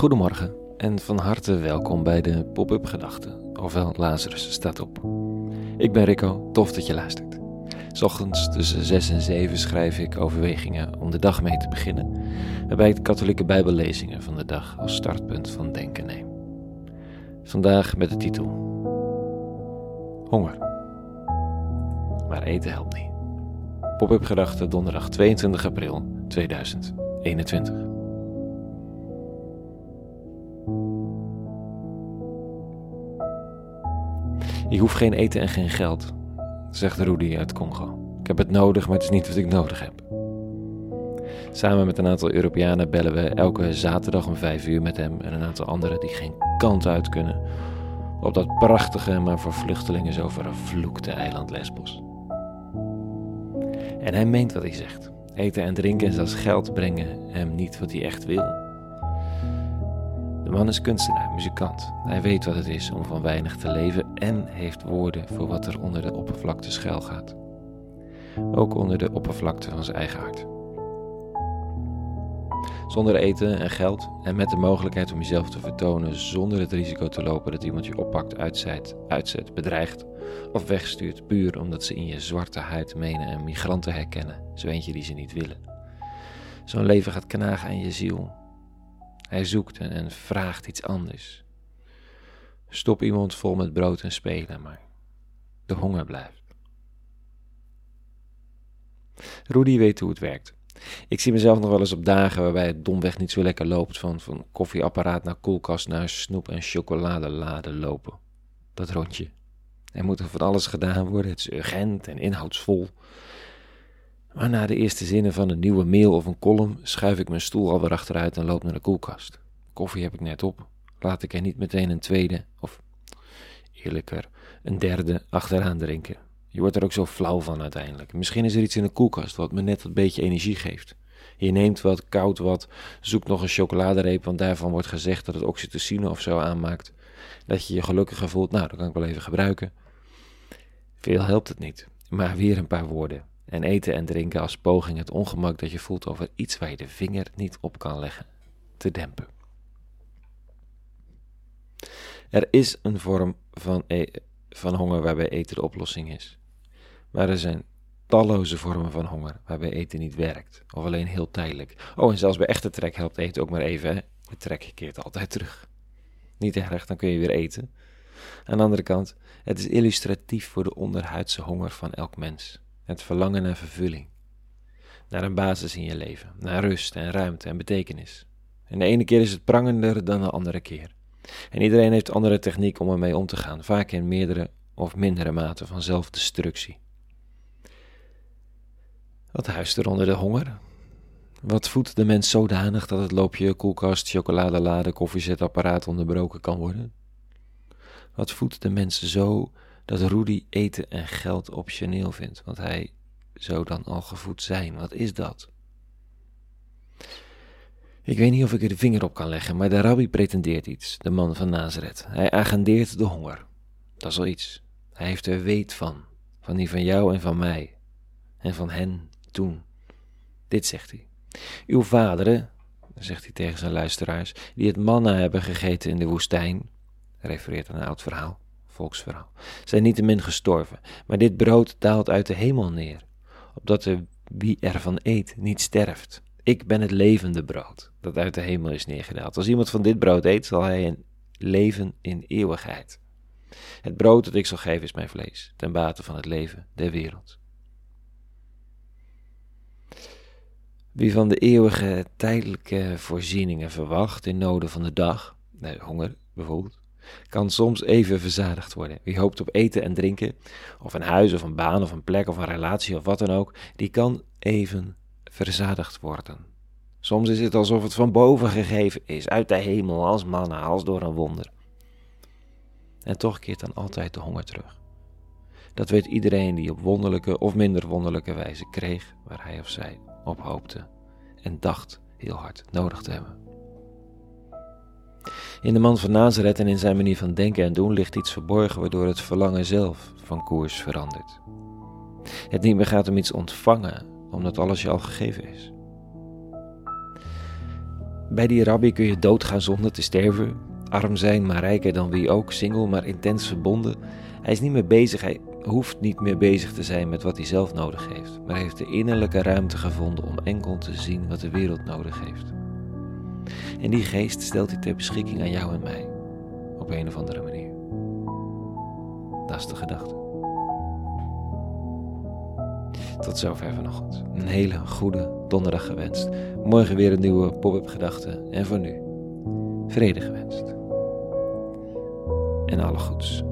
Goedemorgen en van harte welkom bij de Pop-up Gedachten, ofwel Lazarus staat op. Ik ben Rico, tof dat je luistert. Ochtends tussen 6 en 7 schrijf ik overwegingen om de dag mee te beginnen, waarbij ik de katholieke bijbellezingen van de dag als startpunt van denken neem. Vandaag met de titel Honger. Maar eten helpt niet. Pop-up Gedachten donderdag 22 april 2021. Ik hoef geen eten en geen geld, zegt Rudy uit Congo. Ik heb het nodig, maar het is niet wat ik nodig heb. Samen met een aantal Europeanen bellen we elke zaterdag om vijf uur met hem en een aantal anderen die geen kant uit kunnen op dat prachtige, maar voor vluchtelingen zo vervloekte eiland Lesbos. En hij meent wat hij zegt. Eten en drinken en zelfs geld brengen hem niet wat hij echt wil. De man is kunstenaar, muzikant. Hij weet wat het is om van weinig te leven en heeft woorden voor wat er onder de oppervlakte schuilgaat. Ook onder de oppervlakte van zijn eigen hart. Zonder eten en geld en met de mogelijkheid om jezelf te vertonen zonder het risico te lopen dat iemand je oppakt, uitzet, uitzet bedreigt of wegstuurt puur omdat ze in je zwarte huid menen een migrant te herkennen, zo die ze niet willen. Zo'n leven gaat knagen aan je ziel. Hij zoekt en vraagt iets anders. Stop iemand vol met brood en spelen, maar de honger blijft. Rudy weet hoe het werkt. Ik zie mezelf nog wel eens op dagen waarbij het domweg niet zo lekker loopt. Van, van koffieapparaat naar koelkast naar snoep en chocoladeladen lopen. Dat rondje. Er moet er van alles gedaan worden. Het is urgent en inhoudsvol. Maar na de eerste zinnen van een nieuwe mail of een column schuif ik mijn stoel alweer achteruit en loop naar de koelkast. Koffie heb ik net op. Laat ik er niet meteen een tweede, of eerlijker, een derde achteraan drinken. Je wordt er ook zo flauw van uiteindelijk. Misschien is er iets in de koelkast wat me net een beetje energie geeft. Je neemt wat, koud wat, zoekt nog een chocoladereep, want daarvan wordt gezegd dat het oxytocine of zo aanmaakt. Dat je je gelukkiger voelt, nou, dat kan ik wel even gebruiken. Veel helpt het niet, maar weer een paar woorden. En eten en drinken als poging het ongemak dat je voelt over iets waar je de vinger niet op kan leggen, te dempen. Er is een vorm van, e van honger waarbij eten de oplossing is. Maar er zijn talloze vormen van honger waarbij eten niet werkt, of alleen heel tijdelijk. Oh, en zelfs bij echte trek helpt eten ook maar even. De trek keert altijd terug. Niet erg, dan kun je weer eten. Aan de andere kant, het is illustratief voor de onderhuidse honger van elk mens. Het verlangen naar vervulling. Naar een basis in je leven, naar rust en ruimte en betekenis. En de ene keer is het prangender dan de andere keer. En iedereen heeft andere techniek om ermee om te gaan, vaak in meerdere of mindere mate van zelfdestructie. Wat huist er onder de honger? Wat voedt de mens zodanig dat het loopje koelkast, chocoladelade, koffiezetapparaat onderbroken kan worden? Wat voedt de mens zo dat Rudy eten en geld optioneel vindt, want hij zou dan al gevoed zijn? Wat is dat? Ik weet niet of ik er de vinger op kan leggen, maar de rabbi pretendeert iets, de man van Nazareth. Hij agendeert de honger. Dat is al iets. Hij heeft er weet van, van die van jou en van mij, en van hen toen. Dit zegt hij. Uw vaderen, zegt hij tegen zijn luisteraars, die het manna hebben gegeten in de woestijn, refereert aan een oud verhaal, volksverhaal, zijn niettemin gestorven, maar dit brood daalt uit de hemel neer, opdat er wie ervan eet niet sterft. Ik ben het levende brood dat uit de hemel is neergedaald. Als iemand van dit brood eet, zal hij een leven in eeuwigheid. Het brood dat ik zal geven is mijn vlees, ten bate van het leven der wereld. Wie van de eeuwige tijdelijke voorzieningen verwacht in noden van de dag, nee, honger bijvoorbeeld, kan soms even verzadigd worden. Wie hoopt op eten en drinken, of een huis of een baan of een plek of een relatie of wat dan ook, die kan even verzadigd worden. Soms is het alsof het van boven gegeven is, uit de hemel, als manna, als door een wonder. En toch keert dan altijd de honger terug. Dat weet iedereen die op wonderlijke of minder wonderlijke wijze kreeg waar hij of zij op hoopte en dacht heel hard nodig te hebben. In de man van Nazareth en in zijn manier van denken en doen ligt iets verborgen waardoor het verlangen zelf van koers verandert. Het niet meer gaat om iets ontvangen, omdat alles je al gegeven is. Bij die rabbi kun je doodgaan zonder te sterven. Arm zijn, maar rijker dan wie ook. Single, maar intens verbonden. Hij is niet meer bezig, hij hoeft niet meer bezig te zijn met wat hij zelf nodig heeft. Maar heeft de innerlijke ruimte gevonden om enkel te zien wat de wereld nodig heeft. En die geest stelt hij ter beschikking aan jou en mij. Op een of andere manier. Dat is de gedachte. Tot zover vanochtend. Een hele goede donderdag gewenst. Morgen weer een nieuwe pop-up gedachte. En voor nu, vrede gewenst. En alle goeds.